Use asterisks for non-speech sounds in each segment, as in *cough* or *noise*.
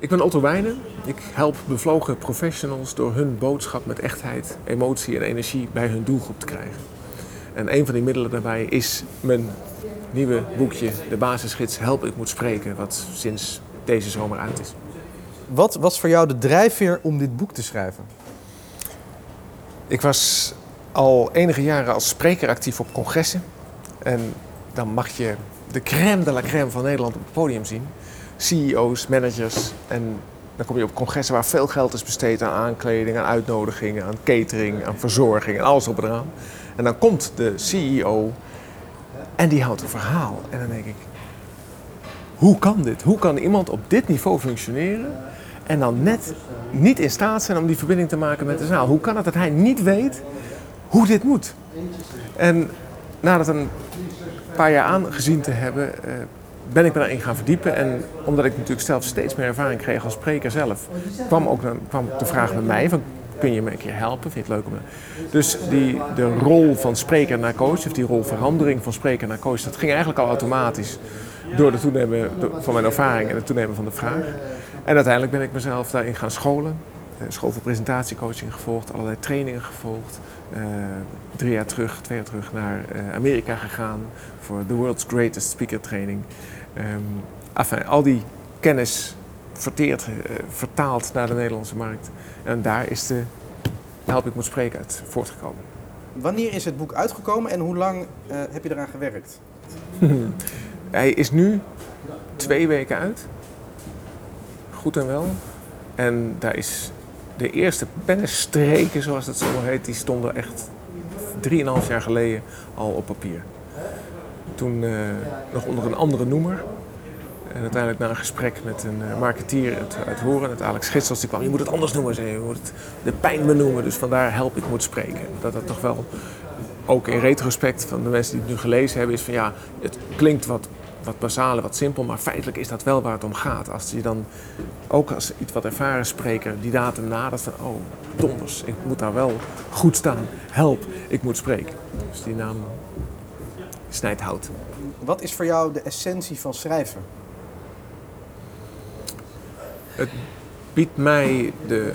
Ik ben Otto Wijnen. Ik help bevlogen professionals door hun boodschap met echtheid, emotie en energie bij hun doelgroep te krijgen. En een van die middelen daarbij is mijn nieuwe boekje, de basisgids Help ik moet spreken, wat sinds deze zomer uit is. Wat was voor jou de drijfveer om dit boek te schrijven? Ik was al enige jaren als spreker actief op congressen. En dan mag je de crème de la crème van Nederland op het podium zien. CEO's, managers. En dan kom je op congressen waar veel geld is besteed aan aankleding, aan uitnodigingen, aan catering, aan verzorging en alles op en eraan. En dan komt de CEO en die houdt een verhaal. En dan denk ik, hoe kan dit? Hoe kan iemand op dit niveau functioneren en dan net niet in staat zijn om die verbinding te maken met de zaal? Hoe kan het dat hij niet weet hoe dit moet? En nadat een paar jaar aangezien te hebben, eh, ben ik me daarin gaan verdiepen. En omdat ik natuurlijk zelf steeds meer ervaring kreeg als spreker zelf, kwam ook dan, kwam de vraag bij mij van kun je me een keer helpen? Vind je het leuk om... Dus die, de rol van spreker naar coach, of die rol verandering van spreker naar coach, dat ging eigenlijk al automatisch door het toenemen van mijn ervaring en het toenemen van de vraag. En uiteindelijk ben ik mezelf daarin gaan scholen. Eh, school voor presentatiecoaching gevolgd, allerlei trainingen gevolgd. Uh, drie jaar terug, twee jaar terug naar uh, Amerika gegaan voor de World's Greatest Speaker Training. Um, enfin, al die kennis verteerd, uh, vertaald naar de Nederlandse markt. En daar is de Help ik moet spreken uit voortgekomen. Wanneer is het boek uitgekomen en hoe lang heb je eraan gewerkt? *laughs* Hij is nu twee weken uit. Goed en wel. En daar is de eerste pennenstreken, zoals het zo heet, die stonden echt 3,5 jaar geleden al op papier. Toen uh, nog onder een andere noemer. En uiteindelijk na een gesprek met een uh, marketeer uit, uit Horen, het Alex Gitsels, die kwam, je moet het anders noemen, zei je, moet het de pijn benoemen. Dus vandaar help ik moet spreken. Dat dat toch wel, ook in retrospect van de mensen die het nu gelezen hebben, is van ja, het klinkt wat wat basale, wat simpel, maar feitelijk is dat wel waar het om gaat. Als je dan ook als iets wat ervaren spreker die datum nadert van oh donders, ik moet daar wel goed staan, help, ik moet spreken. Dus die naam snijdt hout. Wat is voor jou de essentie van schrijven? Het biedt mij de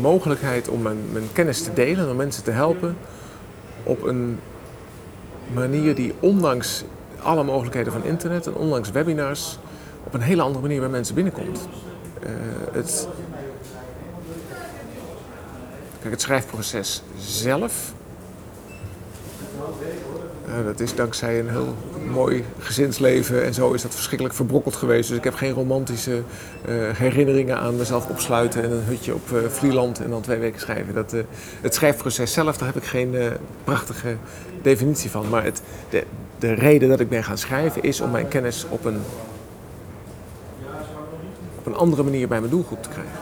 mogelijkheid om mijn, mijn kennis te delen, om mensen te helpen op een manier die ondanks alle mogelijkheden van internet en onlangs webinars op een hele andere manier bij mensen binnenkomt. Uh, het, kijk, het schrijfproces zelf, uh, dat is dankzij een heel mooi gezinsleven en zo is dat verschrikkelijk verbrokkeld geweest. Dus ik heb geen romantische uh, herinneringen aan mezelf opsluiten in een hutje op Vlieland en dan twee weken schrijven. Dat, het schrijfproces zelf, daar heb ik geen prachtige definitie van. Maar het, de, de reden dat ik ben gaan schrijven is om mijn kennis op een, op een andere manier bij mijn doelgroep te krijgen.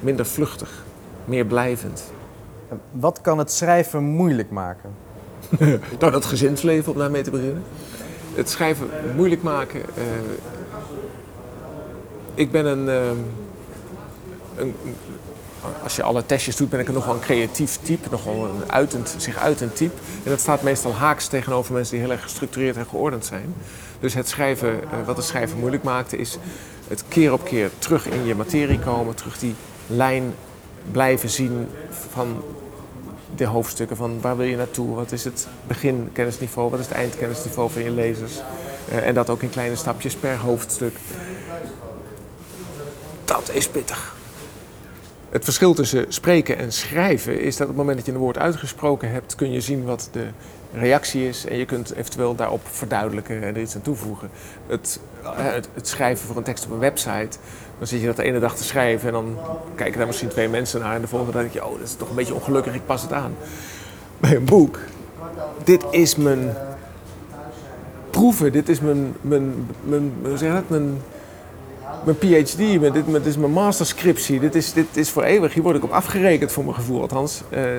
Minder vluchtig, meer blijvend. Wat kan het schrijven moeilijk maken? *laughs* nou, dat gezinsleven om daarmee te beginnen. Het schrijven moeilijk maken. Uh, ik ben een, uh, een, als je alle testjes doet, ben ik nogal een creatief type, nogal een uitend, zich uitend type. En dat staat meestal haaks tegenover mensen die heel erg gestructureerd en geordend zijn. Dus het schrijven, uh, wat het schrijven moeilijk maakte, is het keer op keer terug in je materie komen, terug die lijn blijven zien van de hoofdstukken. Van waar wil je naartoe? Wat is het beginkennisniveau? Wat is het eindkennisniveau van je lezers? Uh, en dat ook in kleine stapjes per hoofdstuk. Dat is pittig. Het verschil tussen spreken en schrijven is dat op het moment dat je een woord uitgesproken hebt, kun je zien wat de reactie is en je kunt eventueel daarop verduidelijken en er iets aan toevoegen. Het, eh, het, het, schrijven voor een tekst op een website, dan zit je dat de ene dag te schrijven en dan kijken daar misschien twee mensen naar en de volgende dag denk je, oh dat is toch een beetje ongelukkig, ik pas het aan. Bij een boek, dit is mijn proeven, dit is mijn, mijn, mijn, hoe zeg dat, mijn mijn PhD, dit, is mijn masterscriptie. Dit is, dit is voor eeuwig. Hier word ik op afgerekend voor mijn gevoel. Althans, uh,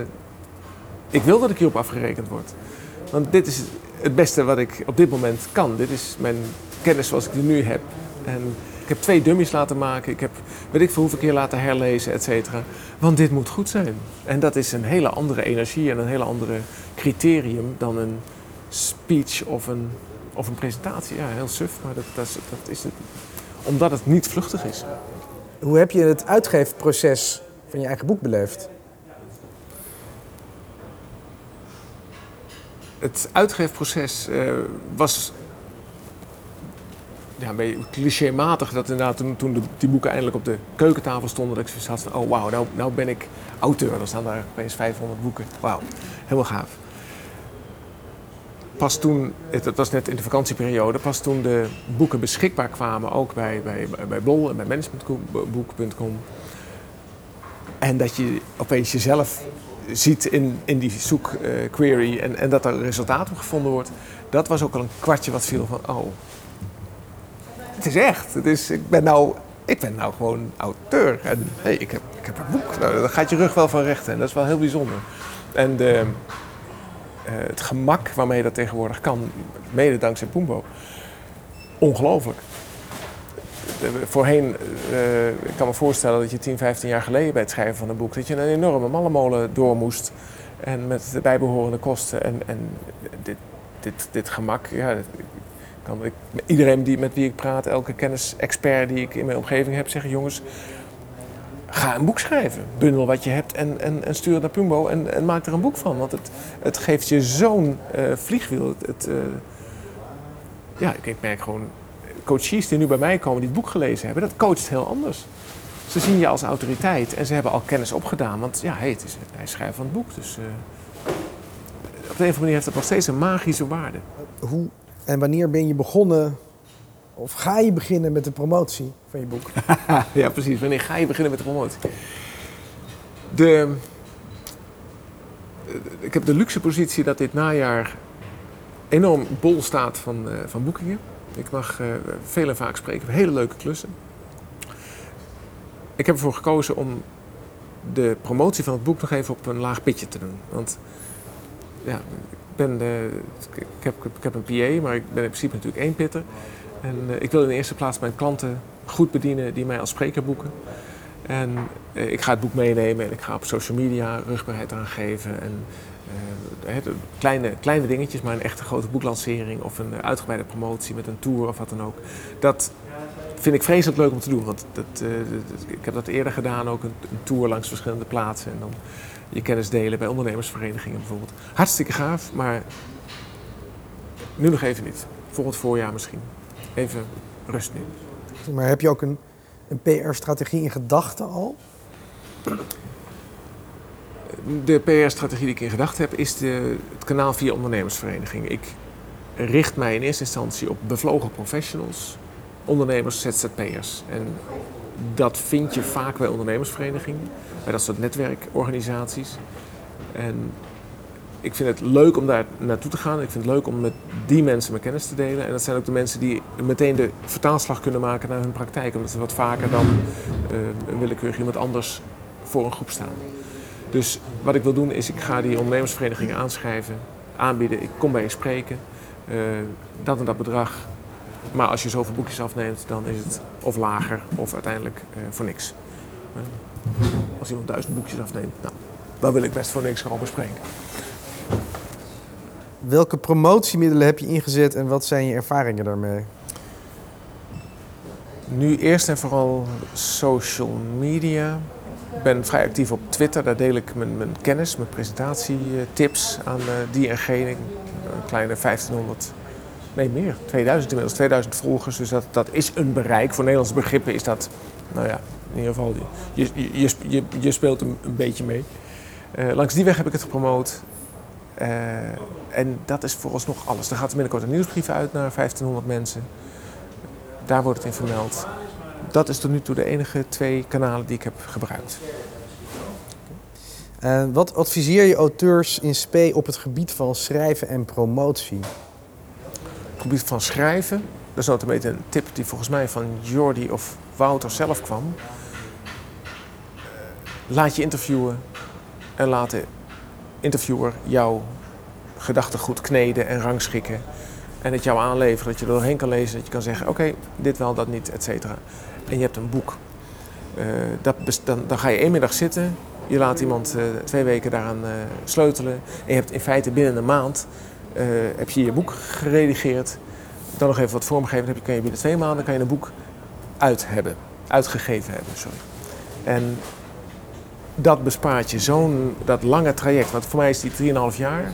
ik wil dat ik hierop afgerekend word. Want dit is het beste wat ik op dit moment kan. Dit is mijn kennis zoals ik die nu heb. En ik heb twee dummies laten maken. Ik heb weet ik veel hoeveel keer laten herlezen, et cetera. Want dit moet goed zijn. En dat is een hele andere energie en een hele andere criterium dan een speech of een, of een presentatie. Ja, heel suf, maar dat, dat is het omdat het niet vluchtig is. Hoe heb je het uitgeefproces van je eigen boek beleefd? Het uitgeefproces uh, was ja, een beetje clichématig dat inderdaad toen, toen die boeken eindelijk op de keukentafel stonden, dat ik zoiets had van, oh wauw, nou, nou ben ik auteur. Dan staan daar opeens 500 boeken. Wauw, helemaal gaaf. Pas toen, het was net in de vakantieperiode, pas toen de boeken beschikbaar kwamen, ook bij, bij, bij Bol en bij managementboek.com. En dat je opeens jezelf ziet in, in die zoekquery en, en dat er resultaat op gevonden wordt. Dat was ook al een kwartje wat viel van, oh, het is echt. Het ik, ben nou, ik ben nou gewoon auteur. En hey, ik, heb, ik heb een boek. Nou, dan gaat je rug wel van rechten. En dat is wel heel bijzonder. En de, het gemak waarmee dat tegenwoordig kan, mede dankzij Pumbo, ongelooflijk. voorheen, uh, ik kan me voorstellen dat je 10, 15 jaar geleden bij het schrijven van een boek, dat je een enorme mallenmolen door moest. En met de bijbehorende kosten. En, en dit, dit, dit gemak, ja, kan ik, iedereen die, met wie ik praat, elke kennisexpert die ik in mijn omgeving heb, zeggen: jongens, ga een boek schrijven. Bundel wat je hebt en, en, en stuur het naar Pumbo en, en, maak er een boek van. Want het, het geeft je zo'n uh, vliegwiel. Het, uh, ja, ik, merk gewoon, coaches die nu bij mij komen, die het boek gelezen hebben, dat coacht heel anders. Ze zien je als autoriteit en ze hebben al kennis opgedaan. Want ja, hey, het is, hij schrijft van het boek. Dus uh, op de een of andere manier heeft het nog steeds een magische waarde. Hoe en wanneer ben je begonnen, of ga je beginnen met de promotie van je boek? *laughs* ja, precies. Wanneer ga je beginnen met de promotie? De, ik heb de luxe positie dat dit najaar enorm bol staat van, uh, van boekingen. Ik mag uh, veel en vaak spreken hele leuke klussen. Ik heb ervoor gekozen om de promotie van het boek nog even op een laag pitje te doen. Want ja, ben, ik, heb, ik heb een PA, maar ik ben in principe natuurlijk één pitter. En uh, ik wil in de eerste plaats mijn klanten goed bedienen die mij als spreker boeken. En uh, ik ga het boek meenemen en ik ga op social media rugbaarheid aangeven. En kleine, kleine dingetjes, maar een echte grote boeklancering of een uitgebreide promotie met een tour of wat dan ook. Dat vind ik vreselijk leuk om te doen. Want dat, ik heb dat eerder gedaan, ook een, een tour langs verschillende plaatsen. En dan je kennis delen bij ondernemersverenigingen bijvoorbeeld. Hartstikke gaaf, maar nu nog even niet. Volgend voorjaar misschien. Even rust nu. Maar heb je ook een, een PR-strategie in gedachten al? De PR-strategie die ik in gedachten heb is de, het kanaal via ondernemersvereniging. Ik richt mij in eerste instantie op bevlogen professionals, ondernemers, ZZP'ers. En dat vind je vaak bij ondernemersverenigingen bij dat soort netwerkorganisaties. En ik vind het leuk om daar naartoe te gaan. Ik vind het leuk om met die mensen mijn kennis te delen. En dat zijn ook de mensen die meteen de vertaalslag kunnen maken naar hun praktijk. Omdat ze wat vaker dan uh, willekeurig iemand anders voor een groep staan. Dus wat ik wil doen is, ik ga die ondernemersverenigingen aanschrijven, aanbieden. Ik kom bij je spreken. Uh, dat en dat bedrag. Maar als je zoveel boekjes afneemt, dan is het of lager of uiteindelijk uh, voor niks. Als iemand duizend boekjes afneemt, nou, dan wil ik best voor niks gewoon bespreken. Welke promotiemiddelen heb je ingezet en wat zijn je ervaringen daarmee? Nu eerst en vooral social media. Ik ben vrij actief op Twitter. Daar deel ik mijn, mijn kennis, mijn presentatietips aan uh, die en geen. Een kleine 1500, nee meer, 2000 inmiddels, 2000 volgers. Dus dat, dat is een bereik. Voor Nederlandse begrippen is dat, nou ja, in ieder geval, je, je, je, je speelt een, een beetje mee. Uh, langs die weg heb ik het gepromoot. Uh, en dat is vooralsnog alles. Er gaat binnenkort een nieuwsbrief uit naar 1500 mensen. Daar wordt het in vermeld. Dat is tot nu toe de enige twee kanalen die ik heb gebruikt. Uh, wat adviseer je auteurs in SP op het gebied van schrijven en promotie? Op het gebied van schrijven, dat is notabene een tip die volgens mij van Jordi of Wouter zelf kwam. Laat je interviewen en laat de interviewer jouw gedachten goed kneden en rangschikken. En het jou aanleveren, dat je er doorheen kan lezen, dat je kan zeggen: oké, dit wel, dat niet, et cetera. En je hebt een boek. Uh, dat, dan, dan, ga je één middag zitten, je laat iemand uh, twee weken daaraan uh, sleutelen. En je hebt in feite binnen een maand heb je je boek geredigeerd. Dan nog even wat vormgeven, dan kan je binnen twee maanden kan je een boek uit hebben. uitgegeven hebben. Sorry. En dat bespaart je zo'n dat lange traject. Want voor mij is die 3,5 jaar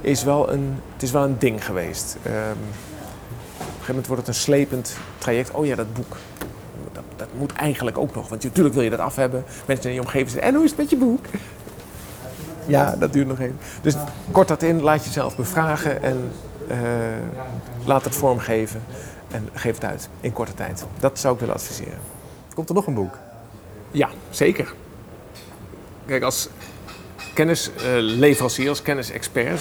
is wel een, het is wel een ding geweest. Ehm, op een gegeven moment wordt het een slepend traject. Oh ja, dat boek. Dat, dat moet eigenlijk ook nog. Want natuurlijk wil je dat af hebben. Mensen in je omgeving zeggen, en hoe is het met je boek? Ja, dat duurt nog even. Dus kort dat in, laat jezelf bevragen en eh, laat het vormgeven. En geef het uit in korte tijd. Dat zou ik willen adviseren. Komt er nog een boek? Ja, zeker. Kijk, als kennisleverancier, als kennisexpert,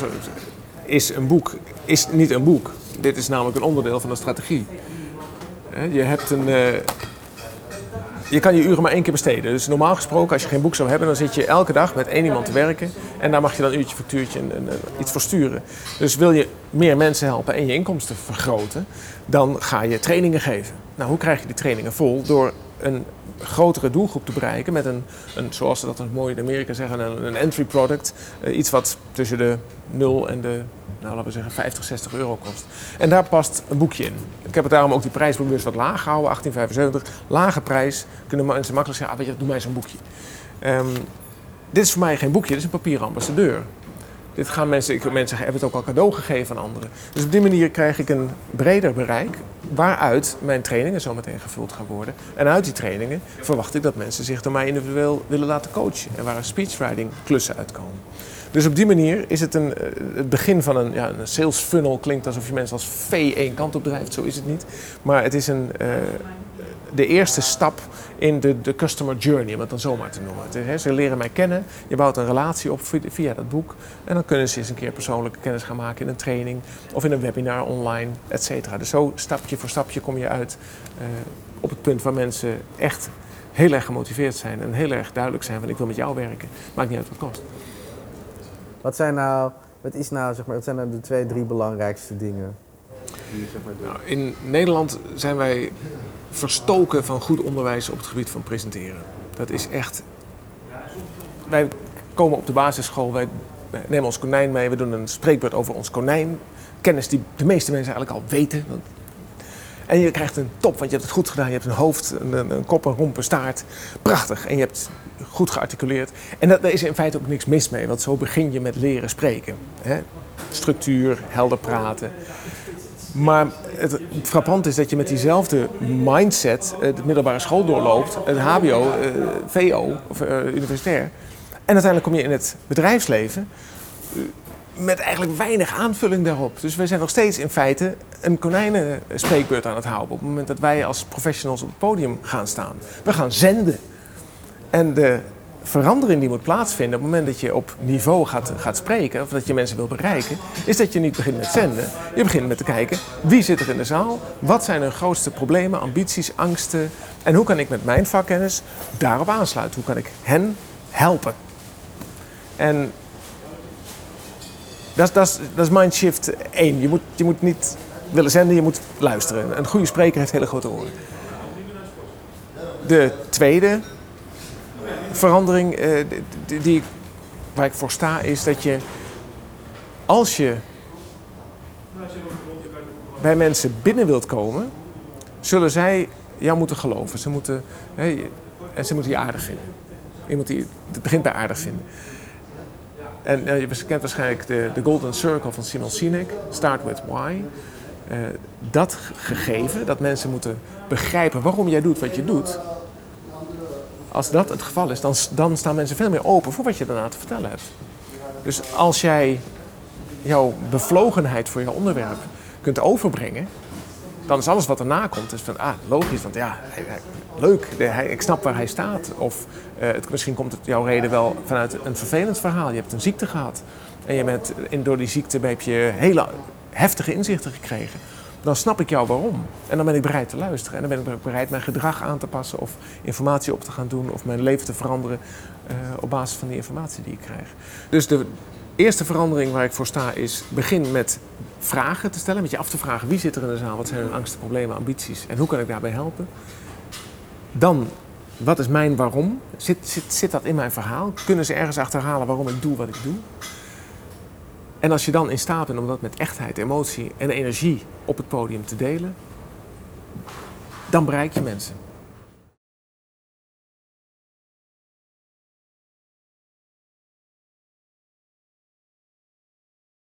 is een boek is niet een boek. Dit is namelijk een onderdeel van een strategie. Je hebt een. eh, je kan je uren maar één keer besteden. Dus normaal gesproken, als je geen boek zou hebben, dan zit je elke dag met één iemand te werken. En daar mag je dan een uurtje, factuurtje en, en, en iets voor sturen. Dus wil je meer mensen helpen en je inkomsten vergroten, dan ga je trainingen geven. Nou, hoe krijg je die trainingen vol? Door een grotere doelgroep te bereiken met een, een zoals ze dat mooi in Amerika zeggen, een, een entry product. Eh, iets wat tussen de 0 en de, nou laten we zeggen, 50, 60 euro kost. En daar past een boekje in. Ik heb het daarom ook die prijs bewust wat laag gehouden, 1875. Lage prijs, kunnen mensen makkelijk zeggen, ah, weet je, doe mij zo'n boekje. Ehm, dit is voor mij geen boekje, dit is een papieren ambassadeur. Dit gaan mensen, ik, mensen hebben het ook al cadeau gegeven aan anderen. Dus op die manier krijg ik een breder bereik waaruit mijn trainingen zometeen gevuld gaan worden. En uit die trainingen verwacht ik dat mensen zich door mij individueel willen laten coachen. En waar speechwriting klussen uitkomen. Dus op die manier is het een, eh, het begin van een, ja, een sales funnel. Klinkt alsof je mensen als vee één kant op drijft, zo is het niet. Maar het is een, eh, de eerste stap in de, de customer journey, om het dan zomaar te noemen. Het ze leren mij kennen, je bouwt een relatie op via, via dat boek. En dan kunnen ze eens een keer persoonlijke kennis gaan maken in een training of in een webinar online, et cetera. Dus zo stapje voor stapje kom je uit eh, op het punt waar mensen echt heel erg gemotiveerd zijn en heel erg duidelijk zijn van ik wil met jou werken. Maakt niet uit wat het kost. Wat zijn nou, wat is nou, zeg maar, wat zijn nou de twee, drie belangrijkste dingen? Nou, in Nederland zijn wij verstoken van goed onderwijs op het gebied van presenteren. Dat is echt. Wij komen op de basisschool, wij nemen ons konijn mee, we doen een spreekbeurt over ons konijn. Kennis die de meeste mensen eigenlijk al weten. En je krijgt een top, want je hebt het goed gedaan. Je hebt een hoofd, een, een, een kop, een romp, een staart. Prachtig. En je hebt goed gearticuleerd. En dat, daar is in feite ook niks mis mee, want zo begin je met leren spreken. Hè? Structuur, helder praten. Maar het, frappant is dat je met diezelfde mindset eh, de middelbare school doorloopt, het HBO, eh, VO of eh, universitair. En uiteindelijk kom je in het bedrijfsleven eh, met eigenlijk weinig aanvulling daarop. Dus wij zijn nog steeds in feite een konijnenspreekbeurt aan het houden op het moment dat wij als professionals op het podium gaan staan. We gaan zenden. En de verandering die moet plaatsvinden op het moment dat je op niveau gaat, gaat spreken, of dat je mensen wil bereiken, is dat je niet begint met zenden. Je begint met te kijken wie zit er in de zaal, wat zijn hun grootste problemen, ambities, angsten en hoe kan ik met mijn vakkennis daarop aansluiten? Hoe kan ik hen helpen? En dat, is- mindshift 1. Je moet, je moet niet willen zenden, je moet luisteren. Een goede spreker heeft hele grote oren. De tweede verandering eh, die, waar ik voor sta is dat je als je bij mensen binnen wilt komen, zullen zij jou moeten geloven. Ze moeten, en ze moeten je aardig vinden. Iemand die het begint bij aardig vinden. En eh, je kent waarschijnlijk de, de Golden Circle van Simon Sinek, Start with Why. Eh, dat ge- gegeven, dat mensen moeten begrijpen waarom jij doet wat je doet, als dat het geval is, dan, dan staan mensen veel meer open voor wat je daarna te vertellen hebt. Dus als jij jouw bevlogenheid voor jouw onderwerp kunt overbrengen, dan is alles wat erna komt, is van, ah, logisch, want ja, leuk, ik snap waar hij staat. Of eh, het, misschien komt het jouw reden wel vanuit een vervelend verhaal. Je hebt een ziekte gehad en je bent, in, door die ziekte heb je hele heftige inzichten gekregen. Dan snap ik jou waarom. En dan ben ik bereid te luisteren. En dan ben ik bereid mijn gedrag aan te passen of informatie op te gaan doen of mijn leven te veranderen eh, op basis van die informatie die ik krijg. Dus de eerste verandering waar ik voor sta is begin met vragen te stellen, met je af te vragen wie zit er in de zaal, wat zijn hun angsten, problemen, ambities en hoe kan ik daarbij helpen. Dan, wat is mijn waarom? Zit, zit, zit dat in mijn verhaal? Kunnen ze ergens achterhalen waarom ik doe wat ik doe? En als je dan in staat bent om dat met echtheid, emotie en energie op het podium te delen, dan bereik je mensen.